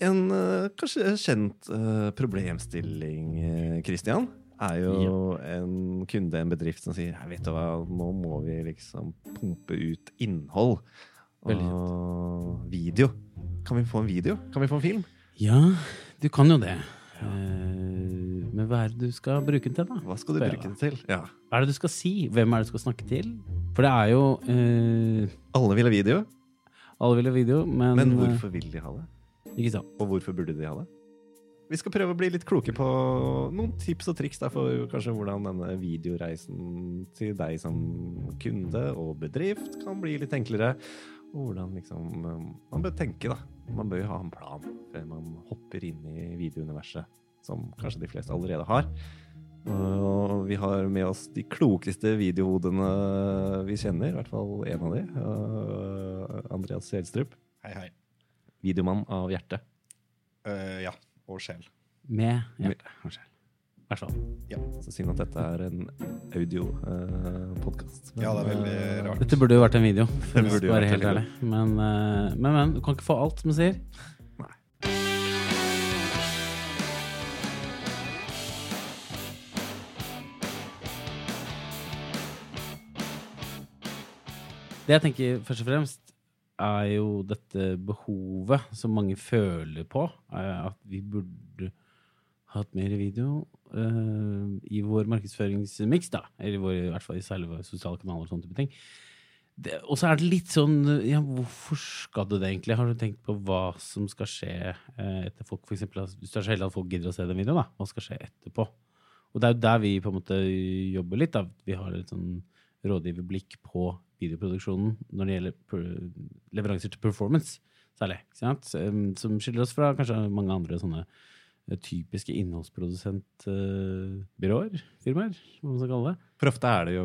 En eh, kanskje kjent eh, problemstilling, eh, Christian, er jo en kunde, en bedrift, som sier vet du hva, nå må vi liksom pumpe ut innhold. Og video. Kan vi få en video? Kan vi få en film? Ja, du kan jo det. Ja. men hva er det du skal bruke den til, da? Hva skal du bruke den til? Ja. Hva er det du skal si? Hvem er det du skal snakke til? For det er jo uh... Alle vil ha video, Alle vil ha video, men, men hvorfor vil de ha det? Eh, Ikke sant. Og hvorfor burde de ha det? Vi skal prøve å bli litt kloke på noen tips og triks der for kanskje hvordan denne videoreisen til deg som kunde og bedrift kan bli litt enklere. Og hvordan liksom man bør tenke, da. Man bør jo ha en plan før man hopper inn i videouniverset, som kanskje de fleste allerede har. Og vi har med oss de klokeste videohodene vi kjenner, i hvert fall én av de. uh, Andreas Selstrup. Hei, hei. Videomann av hjertet. Eh, ja. Og sjel. Med hjerte og sjel. I hvert fall. Så synd at dette er en audiopodkast. Ja, det er veldig rart. Dette burde jo vært en video, for Det å være helt ærlig. Men, uh, men, men, du kan ikke få alt, som man sier. Det jeg tenker først og fremst, er jo dette behovet som mange føler på. er At vi burde hatt mer video uh, i vår markedsføringsmiks, da. Eller vår, i hvert fall i selve sosiale kanaler og sånne type ting. Og så er det litt sånn Ja, hvorfor skal du det egentlig? Har du tenkt på hva som skal skje uh, etter folk, for eksempel, altså, Hvis du er så heldig at folk gidder å se den videoen, da. Hva skal skje etterpå? Og det er jo der vi på en måte jobber litt. da. Vi har et sånn rådgiverblikk på videoproduksjonen når det gjelder leveranser til performance, særlig. Som- Som skiller oss fra kanskje mange andre sånne eh, typiske innholdsprodusentbyråer, firmaer, hva man skal kalle det. For ofte er det jo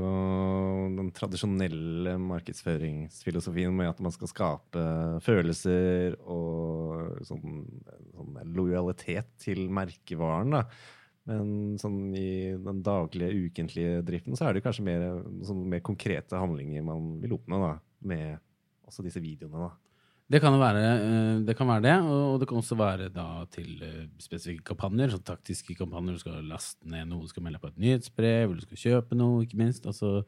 den tradisjonelle markedsføringsfilosofien med at man skal skape følelser og sånn, sånn lojalitet til merkevaren. da. Men sånn i den daglige, ukentlige driften så er det kanskje mer, sånn mer konkrete handlinger man vil oppnå da, med også disse videoene. da. Det kan, være, eh, det kan være det, og det kan også være til eh, spesifikke kampanjer, sånn taktiske kampanjer. Du skal laste ned noe, du skal melde på et nyhetsbrev, eller du skal kjøpe noe, ikke minst. Altså,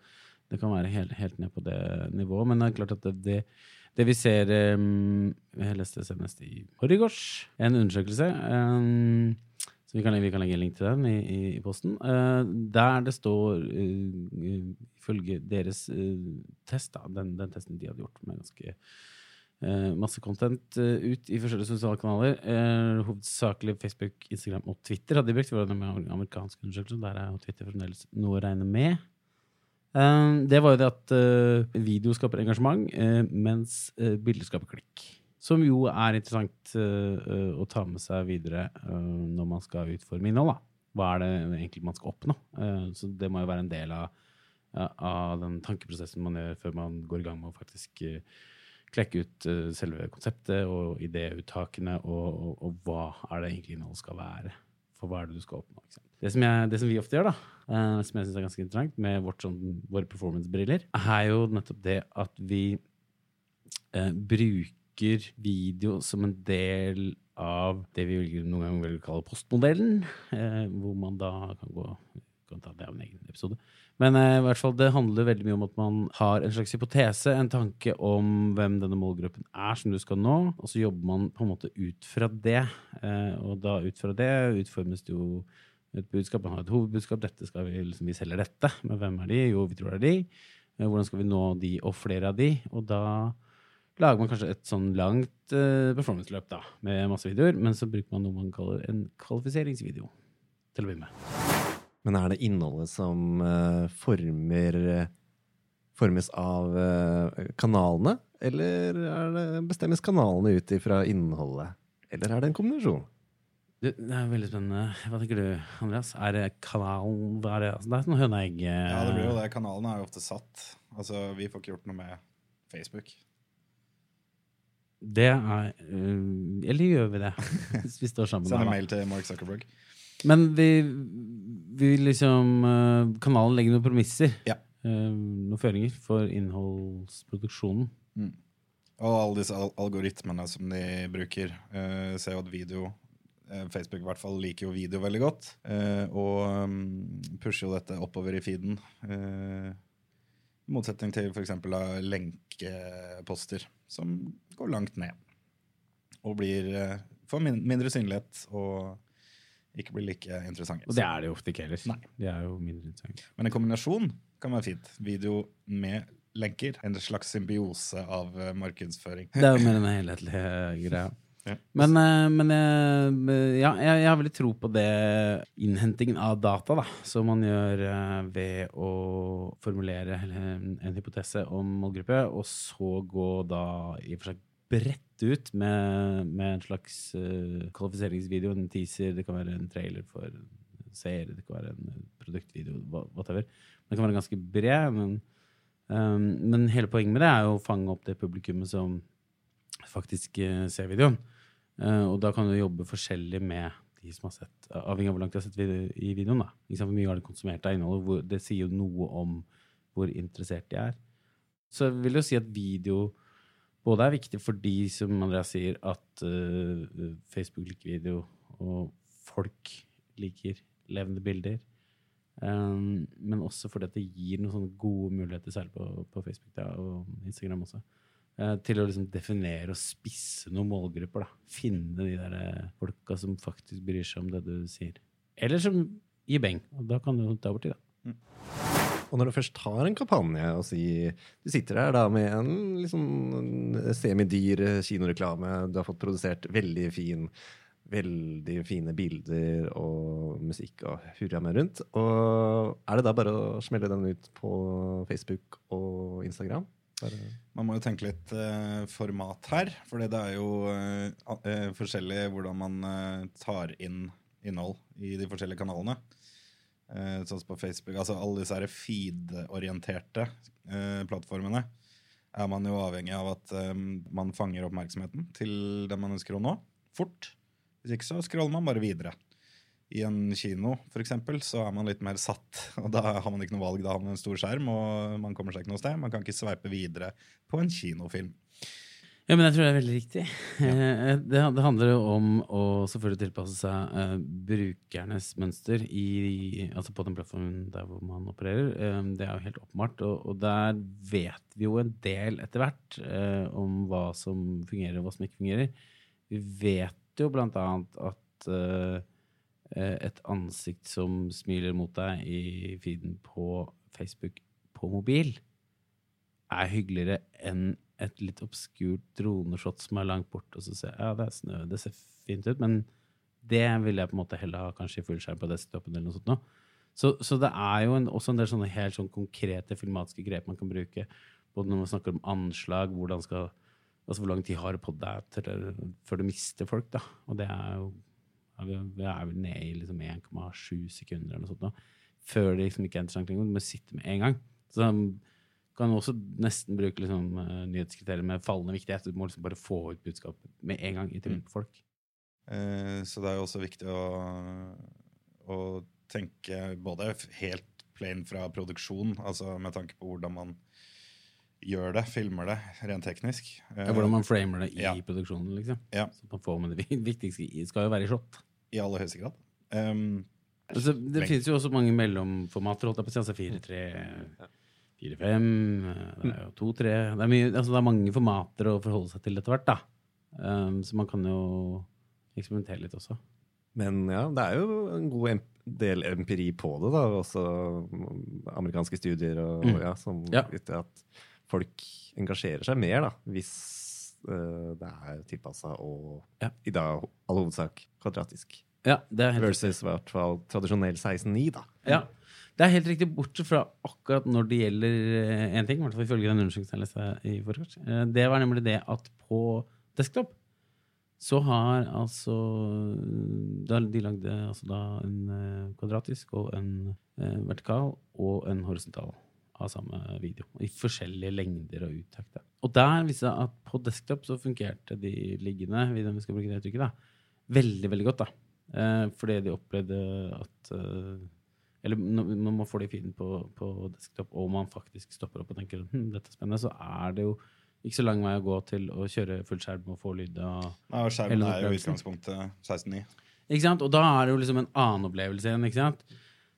det kan være helt, helt ned på det nivået. Men det er klart at det, det, vi ser eh, Jeg leste senest i forgårs en undersøkelse. så vi kan, vi kan legge en link til den i, i, i posten. Uh, der det står, uh, ifølge deres uh, test, da, den, den testen de hadde gjort med ganske masse content ut i forskjellige sosiale kanaler. hovedsakelig Facebook, Instagram og Twitter hadde de brukt. Det var en amerikansk undersøkelse. Der er jo Twitter fremdeles noe å regne med. Det var jo det at video skaper engasjement, mens bilder skaper klikk. Som jo er interessant uh, å ta med seg videre uh, når man skal utforme innhold. Da. Hva er det egentlig man skal oppnå? Uh, så det må jo være en del av, av den tankeprosessen man gjør før man går i gang med å faktisk klekke ut selve konseptet og idéuttakene, og, og, og hva er det egentlig innholdet skal være. For hva er det du skal oppnå? Det, som jeg, det som vi ofte gjør, da, som jeg syns er ganske interessant med vårt, sånn, våre performance-briller, er jo nettopp det at vi eh, bruker video som en del av det vi noen ganger vil kalle postmodellen, eh, hvor man da kan gå kan ta det av en egen episode. Men eh, i hvert fall, det handler veldig mye om at man har en slags hypotese, en tanke om hvem denne målgruppen er som du skal nå, og så jobber man på en måte ut fra det. Eh, og da ut fra det utformes det jo et budskap. Man har et hovedbudskap. Dette skal vi, liksom, vi selger dette. Men hvem er de? Jo, vi tror det er de. Eh, hvordan skal vi nå de og flere av de? Og da lager man kanskje et sånn langt uh, performance-løp da, med masse videoer, men så bruker man noe man kaller en kvalifiseringsvideo til å begynne med. Men er det innholdet som uh, former formes av uh, kanalene, eller er det, bestemmes kanalene ut ifra innholdet? Eller er det en kombinasjon? Det, det er veldig spennende. Hva tenker du, Andreas? Er det kanalen hva er det? Altså, det er sånn høneegg Ja, det blir jo det. Kanalene er jo ofte satt. Altså, Vi får ikke gjort noe med Facebook. Det er øh, Eller gjør vi det? Hvis vi står sammen. Send da. mail til Mark Zuckerberg. Men vi, vi liksom øh, Kanalen legger noen premisser. Ja. øh, noen føringer for innholdsproduksjonen. Mm. Og alle disse algoritmene som de bruker. Uh, ser jo at video eh, Facebook i hvert fall liker jo video veldig godt. Og um, pusher jo dette oppover i feeden. Uh, I motsetning til f.eks. lenkeposter, som går langt ned. Og blir, får min mindre synlighet og ikke blir like interessante. Og det er det jo ofte ikke heller. Nei. Det er jo mindre interessante. Men en kombinasjon kan være fint. Video med lenker. En slags symbiose av uh, markedsføring. Det er jo mer en helhetlig greia. greie. Men, uh, men ja, jeg, jeg har veldig tro på det innhentingen av data, da, som man gjør ved å formulere en, en hypotese om målgruppe, og så gå da i og for seg bredt ut med, med en slags kvalifiseringsvideo, en teaser, det kan være en trailer for seere, det kan være en produktvideo, whatever. Den kan være ganske bred. men Um, men hele poenget med det er jo å fange opp det publikummet som faktisk ser videoen. Uh, og da kan du jobbe forskjellig med de som har sett, avhengig av hvor langt de har sett video, i videoen. da. Hvor mye har de konsumert av innholdet? Det sier jo noe om hvor interessert de er. Så jeg vil jo si at video både er viktig for de som Andreas sier, at uh, Facebook liker video, og folk liker levende bilder. Um, men også fordi det gir noen sånne gode muligheter, særlig på, på Facebook da, og Instagram også, til å liksom definere og spisse noen målgrupper. Da. Finne de der uh, folka som faktisk bryr seg om det du sier. Eller som gir beng. Og da kan du ta bort tid, da. Mm. Og når du først har en kampanje og si, Du sitter her da med en liksom semidyr kinoreklame, du har fått produsert veldig fin veldig fine bilder og musikk og hurra med rundt. Og er det da bare å smelle den ut på Facebook og Instagram? Man må jo tenke litt uh, format her, for det er jo uh, uh, forskjellig hvordan man tar inn innhold i de forskjellige kanalene. sånn som på Facebook, altså Alle disse feed-orienterte plattformene er man jo avhengig av at man fanger oppmerksomheten til det man ønsker å nå, fort. Hvis ikke så scroller man bare videre. I en kino for eksempel, så er man litt mer satt. og Da har man ikke noe valg, da har man en stor skjerm, og man kommer seg ikke noe sted. Man kan ikke sveipe videre på en kinofilm. Ja, men jeg tror det er veldig riktig. Ja. Det, det, handler jo om å selvfølgelig tilpasse seg uh, brukernes mønster i, altså på den plattformen der hvor man opererer. Um, det er jo helt åpenbart. Og, og, der vet vi jo en del etter hvert uh, om hva som fungerer, og hva som ikke fungerer. Vi vet jo blant annet at uh, et ansikt som smiler mot deg i feeden på Facebook på mobil, er hyggeligere enn et litt obskurt droneshot som er langt borte, og så ser jeg ja, det er snø, det ser fint ut, men det vil jeg på en måte heller ha kanskje i fullskjerm på desktopen eller noe sånt nå. Så, så, det er jo en, også en del sånne helt sånn konkrete filmatiske grep man kan bruke. Både når man snakker om anslag, hvordan skal Altså hvor lang tid har det på deg før du mister folk, da? Og det er jo Vi er vel nede i liksom 1,7 sekunder eller noe sånt Da. Før det liksom ikke er interessant lenger. Du må sitte med en gang. Så kan du også nesten bruke liksom, uh, nyhetskriterier med fallende viktighet. Du må liksom bare få ut budskapet med en gang i trynet på folk. Uh, så det er jo også viktig å, å tenke både helt plain fra produksjon, altså med tanke på hvordan man gjør det, filmer det, rent teknisk. Ja, hvordan man framer det i ja. produksjonen, liksom. Ja. Så man får med det viktigste skal jo være i shot. I aller høyeste grad. Um, altså, det finnes jo også mange mellomformater, holdt jeg på å si. Altså 4-3, 4-5, det er jo 2-3 det, altså, det er mange formater å forholde seg til etter hvert, da. Um, så man kan jo eksperimentere litt også. Men ja, det er jo en god del empiri på det, da. Også amerikanske studier og, mm. ja, som ja. at folk engasjerer seg mer da, hvis det er tilpassa og ja. i dag all hovedsak kvadratisk. Ja, det er helt Versus i hvert fall tradisjonell 16.9, da. Ja, det er helt riktig, bortsett fra akkurat når det gjelder én eh, ting, i hvert fall ifølge den undersøkelsen jeg leste i forkant. Eh, det var nemlig det at på desktop så har altså De lagde altså da en kvadratisk og en vertikal og en horisontal av samme video. I forskjellige lengder og uttak. Og der viste det at på desktop så fungerte de liggende videoene, vi skal bruke det uttrykket, da, veldig, veldig godt. da. Eh, fordi de opplevde at eh, Eller når man får det i feeden på, på, desktop, og man faktisk stopper opp og tenker hm, dette er spennende, så er det jo ikke så lang vei å gå til å kjøre full skjerm og få lyd. Nei, og skjermen er jo i utgangspunktet 16.9. ikke sant? Og da er det jo liksom en annen opplevelse igjen. ikke sant?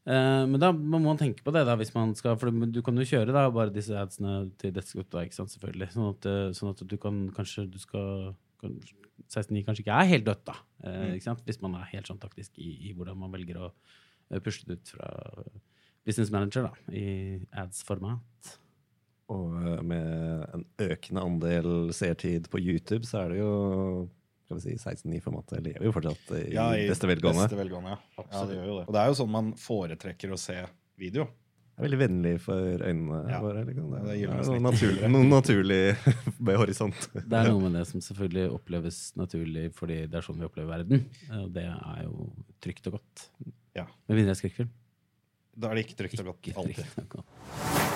Eh, men da må man tenke på det, da, hvis man skal, for du kan jo kjøre da, bare disse adsene til sant, selvfølgelig. Sånn at, eh, sånn at du kan kanskje du skal kan, 16.9 kanskje ikke er helt dødt, da. Eh, ikke sant? Hvis man er helt sånn taktisk i, i hvordan man velger å pushe det ut fra business manager da, i ads-format. Og med en økende andel seertid på YouTube, så er det jo skal vi si, 16.9-formatet lever jo fortsatt i, Ja, i beste velgående. Beste velgående ja. ja, det gjør jo det. Og det er jo sånn man foretrekker å se video. Det er veldig vennlig for øynene Ja. våre. Liksom. Det, Det det er noe naturlig, noe naturlig med horisont. Det er noe med det som selvfølgelig oppleves naturlig fordi det er sånn vi opplever verden. eh, Og det er jo trygt og godt. Ja. Med mindre det er skrekkfilm. Da er det ikke trygt og godt Ikke alltid.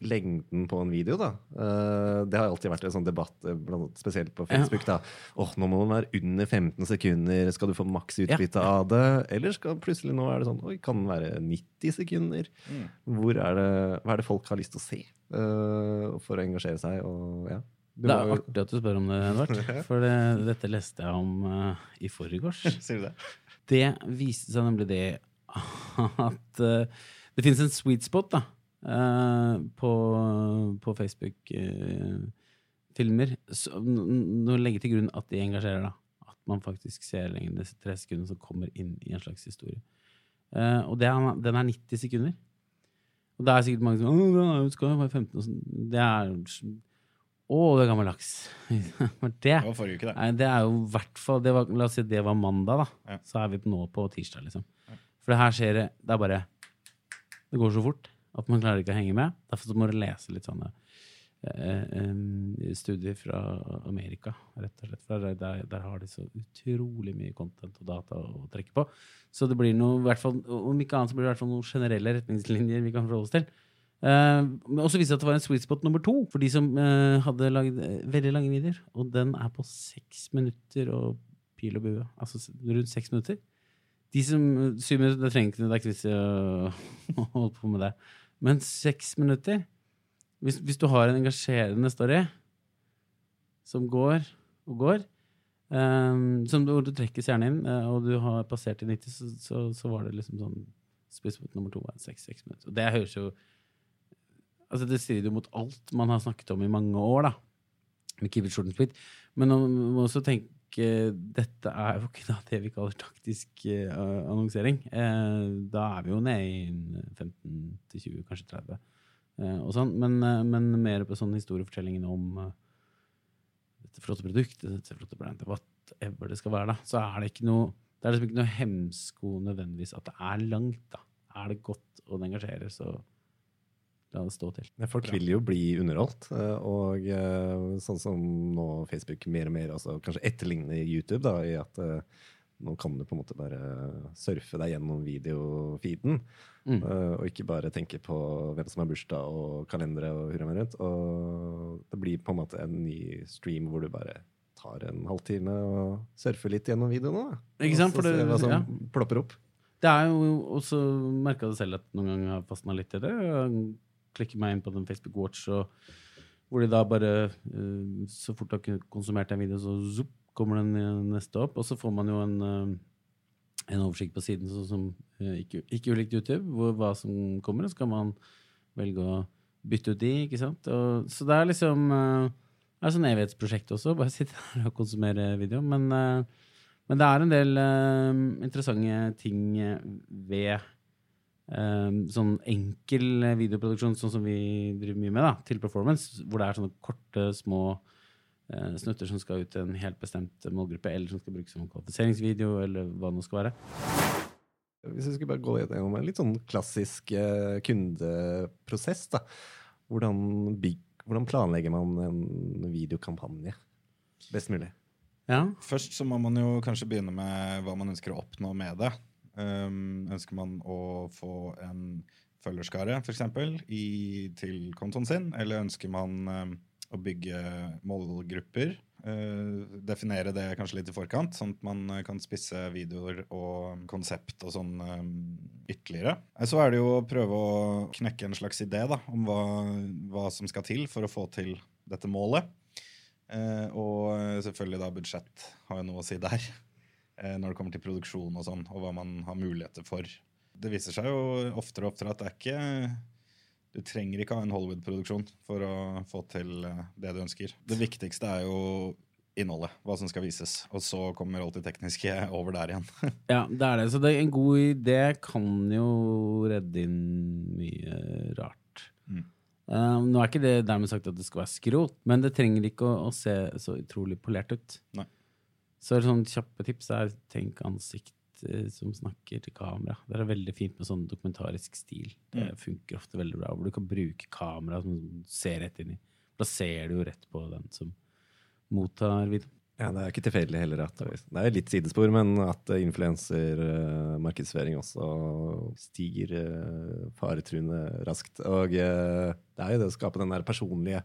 Lengden på en video, da. eh, det har alltid vært en sånn debatt, eh, blant spesielt på Facebook. da. Åh, nå må den være under 15 sekunder, skal du få maks utbytte av det? Eller skal plutselig nå er det sånn, oi, kan den være 90 sekunder? Mm. Hvor er det, hva er det folk har lyst til å se uh, for å engasjere seg? Og, ja. Du Det er jo- artig at du spør om det, Edvard. For det, dette leste jeg om uh, i forgårs. Sier du det? Det viste seg nemlig det at uh, det finnes en sweet spot da, på, på Facebook-filmer. Nå legger til grunn at de engasjerer, da. At man faktisk ser lenger disse tre sekundene som kommer inn i en slags historie. Eh, og det er, den er 90 sekunder. Og det er sikkert mange som Åh, skal jo være 15 og sånn. Det er Å, det er gammel laks. Det Det var forrige uke, det. Nei, det er jo hvert fall La oss si det var mandag, da. Ja. Så er vi nå på tirsdag, liksom. For det her skjer det Det er bare Det går så fort at man klarer ikke å henge med. Derfor må du lese litt sånne eh, em, studier fra Amerika, rett og slett. Der, der, der har de så utrolig mye content og data å trekke på. Så det blir noe, hvert fall, om ikke annet så blir det hvert fall noen generelle retningslinjer vi kan forholde oss til. Uh, men også viste det at det var en sweet spot nummer to for de som eh, hadde lagd eh, veldig lange videoer. Og den er på seks minutter og pil og bue. Altså rundt seks minutter. De som eh, Syv minutter, det trenger ikke det er ikke vits i å å holde på med det. Men seks minutter hvis, hvis du har en engasjerende story som går og går, um, som du, du trekker gjerne inn, eh, og du har passert i 90, så, så, så var det liksom sånn Sweet nummer to var seks, seks minutter. Og det høres jo Altså Det strider jo mot alt man har snakket om i mange år, da. Med Keep it sweet. Men man må også tenke dette er jo ikke det vi kaller taktisk eh, annonsering. Eh, da er vi jo nede i 15-20, kanskje 30. eh, og sånn. Men, men mer på sånn historiefortellingen om dette flotte produktet, dette flotte brandet, whatever det skal være, da. Så er det ikke noe det er liksom ikke noe hemsko nødvendigvis at det er langt. da. Er det godt og det engasjerer, så la det stå til. Ja, Folk vil jo bli underholdt, eh, og eh, sånn som nå Facebook mer og mer altså kanskje etterligner YouTube, da, i at eh, nå kan du på en måte bare surfe deg gjennom videofeeden, Mm. og ikke bare tenke på hvem som har bursdag og kalendere og hurra meg rundt. Og det blir på en måte en ny stream hvor du bare tar en halvtime og surfer litt gjennom videoene. da. Ikke sant, for det- hva som ja. plopper opp. Det er jo også merka det selv at noen ganger har fastna litt i det. Klikker meg inn på den Facebook Watch, og hvor de da bare eh, Så fort du har konsumert en video, så zoop, kommer den neste opp. Og så får man jo en, eh, en oversikt på siden sånn som eh, ikke, ikke ulikt YouTube, hvor, hva som kommer, og så kan man velge å bytte ut de, ikke sant. Og, så det er liksom Det er sånn evighetsprosjekt også, bare sitte her og konsumere video. Men men det er en del interessante ting ved sånn enkel videoproduksjon, sånn som vi driver mye med, da, til performance, hvor det er sånne korte, små eh, snutter som skal ut til en helt bestemt målgruppe, eller som skal brukes som kvalifiseringsvideo, eller hva det nå skal være. Hvis vi skulle bare gå gjennom en litt sånn klassisk eh, kundeprosess, da. Hvordan, bygg, hvordan planlegger man en videokampanje best mulig? Ja. Først så må man jo kanskje begynne med hva man ønsker å oppnå med det. Um, ønsker man å få en følgerskare, f.eks., til kontoen sin? Eller ønsker man um, å bygge målgrupper? Uh, definere det kanskje litt i forkant, sånn at man uh, kan spisse videoer og konsept og sånn um, ytterligere. Eh, Så er det jo å prøve å knekke en slags idé da, om hva, hva som skal til for å få til dette målet. Uh, og selvfølgelig da budsjett har jo noe å si der. Eh, når det kommer til produksjon og sånn, og hva man har muligheter for. Det viser seg jo oftere og oftere at det er ikke Du trenger ikke ha en Hollywood-produksjon for å få til eh, det du ønsker. Det viktigste er jo innholdet, hva som skal vises. Og så kommer alt det tekniske over der igjen. Ja, det er det. Så det, en god idé kan jo redde inn mye rart. Mm. Um, nå er ikke det dermed sagt at det skal være skrot, men det trenger ikke å, å se så utrolig polert ut. Nei. Så sånn kjappe tips er tenk ansikt eh, som snakker til kamera. Det er veldig fint med sånn dokumentarisk stil. Det Mm. funker ofte veldig bra. Hvor du kan bruke kamera som ser rett inn i. Da ser du jo rett på den som mottar videoen. Ja, Det er ikke tilfeldig heller at Det er litt sidespor, men at influensermarkedsføring også stiger eh, faretruende raskt. Og eh, det er jo det å skape den der personlige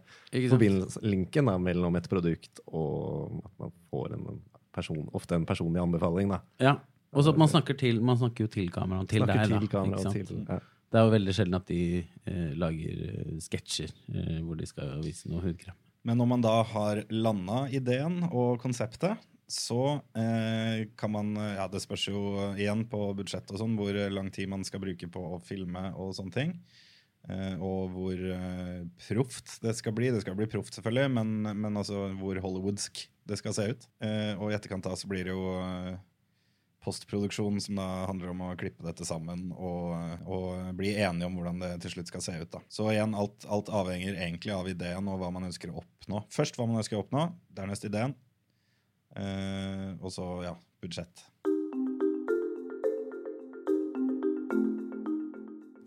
linken mellom et produkt og at man får en person, ofte en personlig anbefaling. da. Ja. Og så at man snakker, til, man snakker jo til kameraet. Til Snakker deg, til da, ikke sant? til ja. Det er jo veldig sjelden at de eh, lager eh, sketsjer eh, hvor de skal vise noe hudkrem. Men når man da har landa ideen og konseptet, så eh, kan man Ja, det spørs jo igjen på budsjett og sånn, hvor lang tid man skal bruke på å filme og sånne ting. Eh, og hvor eh, proft det skal bli. Det skal bli proft, selvfølgelig, men, men altså hvor hollywoodsk det skal se ut. Eh, og i etterkant da så blir det jo eh, postproduksjon som da handler om å klippe dette sammen og, og bli enige om hvordan det til slutt skal se ut. da. Så igjen, alt, alt avhenger egentlig av ideen og hva man ønsker å oppnå. Først hva man ønsker å oppnå, dernest ideen, eh, og så ja, budsjett.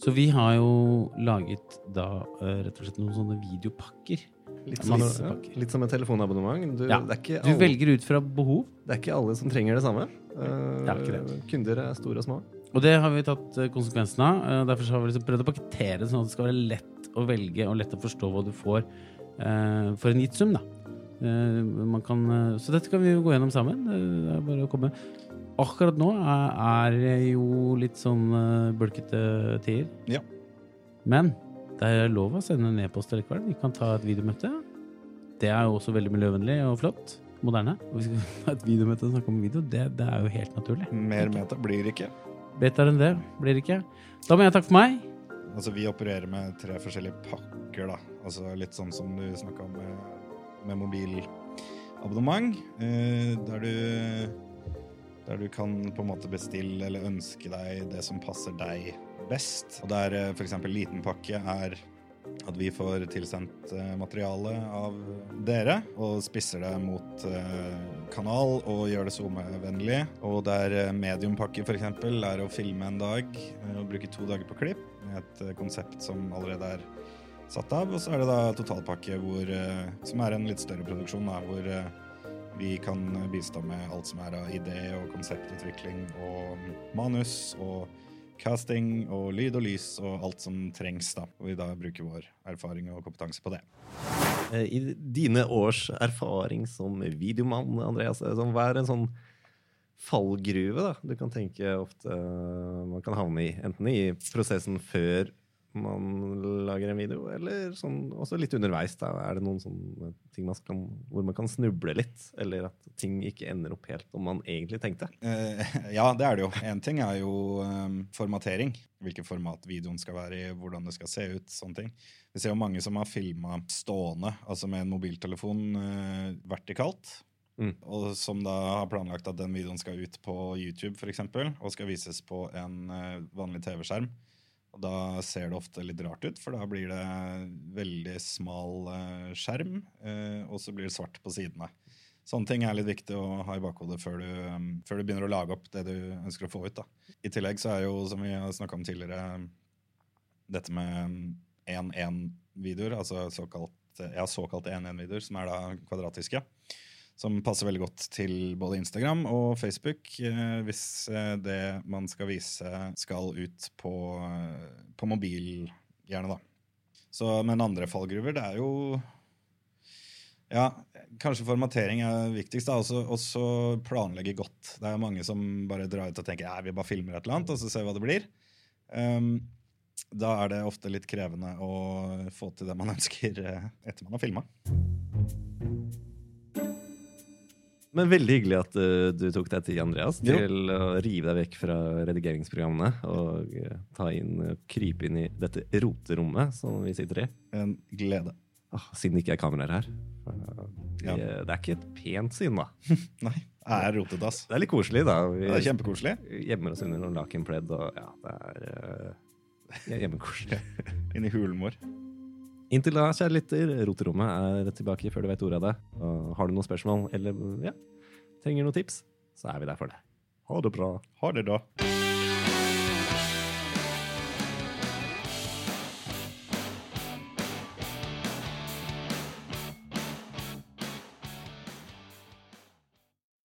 Så vi har jo laget da eh, rett og slett noen sånne videopakker. Litt, som, ja, litt som et telefonabonnement. Du, Ja, det, er ikke Du velger ut fra behov, det er ikke alle som trenger det samme. Uh, Det er. Kunder er store og små. og det har vi tatt eh, konsekvensen av. Uh, Derfor så har vi liksom prøvd å pakkettere det sånn at det skal være lett å velge og lett å forstå hva du får uh, for en gitt sum. da. Eh, man kan, eh, så dette kan vi jo gå gjennom sammen. Eh, Det er bare å komme. Akkurat nå er, er det jo litt sånn uh, bulkete tider. Ja. Men det er lov å sende en e-post likevel. Vi kan ta et videomøte. Det er jo også veldig miljøvennlig og flott. Moderne. Og vi skal ha et videomøte og snakke om video. Det, det er jo helt naturlig. Mer meta blir det ikke. Bedre enn det blir det ikke. Da må jeg takke for meg. Altså, vi opererer med tre forskjellige pakker, da. Altså litt sånn som du snakka om med, med mobilabonnement. Eh, der du der du kan på en måte bestille eller ønske deg det som passer deg best. Og der eh, f.eks. liten pakke er at vi får tilsendt eh, materiale av dere, og spisser det mot eh, kanal og gjør det SoMe-vennlig. Og der eh, mediumpakke f.eks. er å filme en dag og bruke to dager på klipp et konsept som allerede er satt av. Og så er det da totalpakke hvor, som er en litt større produksjon, da, hvor vi kan bistå med alt som er av idé og konseptutvikling og manus og casting og lyd og lys og alt som trengs. da. Og vi da bruker vår erfaring og kompetanse på det. Eh, I dine års erfaring som videomann, Andreas, eh, hva er en sånn fallgruve da, du kan tenke ofte eh, man kan havne i? Enten i prosessen før man lager en video, eller sånn, også litt underveis. da. Er det noen ting man skal, hvor man kan snuble litt, eller at ting ikke ender opp helt som man egentlig tenkte? Eh, ja, det er det jo. Én ting er jo eh, formatering. Hvilket format videoen skal være i, hvordan det skal se ut. sånne ting. Vi ser jo mange som har filma stående, altså med en mobiltelefon eh, vertikalt. Mm. Og som da har planlagt at den videoen skal ut på YouTube for eksempel, og skal vises på en eh, vanlig TV-skjerm. Og da ser det ofte litt rart ut, for da blir det veldig smal eh, skjerm, eh, og så blir det svart på sidene. Sånne ting er litt viktig å ha i bakhodet før du, før du begynner å lage opp det du ønsker å få ut. da. I tillegg så er jo, som vi har snakka om tidligere, dette med 1-1-videoer, altså såkalt 1-1-videoer, som er da kvadratiske. Som passer veldig godt til både Instagram og Facebook, eh, hvis eh, det man skal vise, skal ut på, eh, på mobil, gjerne, da. Så, men andre fallgruver, det er jo ja, kanskje formatering er viktigst. Og så planlegge godt. Det er mange som bare drar ut og tenker ja, vi bare filmer et eller annet, og så ser vi hva det blir. Um, da er det ofte litt krevende å få til det man ønsker etter man har filma. Men veldig hyggelig at uh, du tok deg tid, Andreas, Jo. til å rive deg vekk fra redigeringsprogrammene og uh, ta inn, uh, krype inn i dette roterommet som vi sitter i. En glede. Oh, siden det ikke er kameraer her. Ja. det, det er ikke et pent syn, da. Nei, er rotete, ass. Det er litt koselig, da. Vi Det er kjempekoselig. gjemmer oss under noen lakenpledd, og ja, det er uh, hjemmekoselig. Inni hulen vår. Inntil da, kjære lytter, roterommet er tilbake før du vet ordet av det. Og har du noen spørsmål eller ja, trenger noen tips, så er vi der for det. Ha det bra. Ha det, da.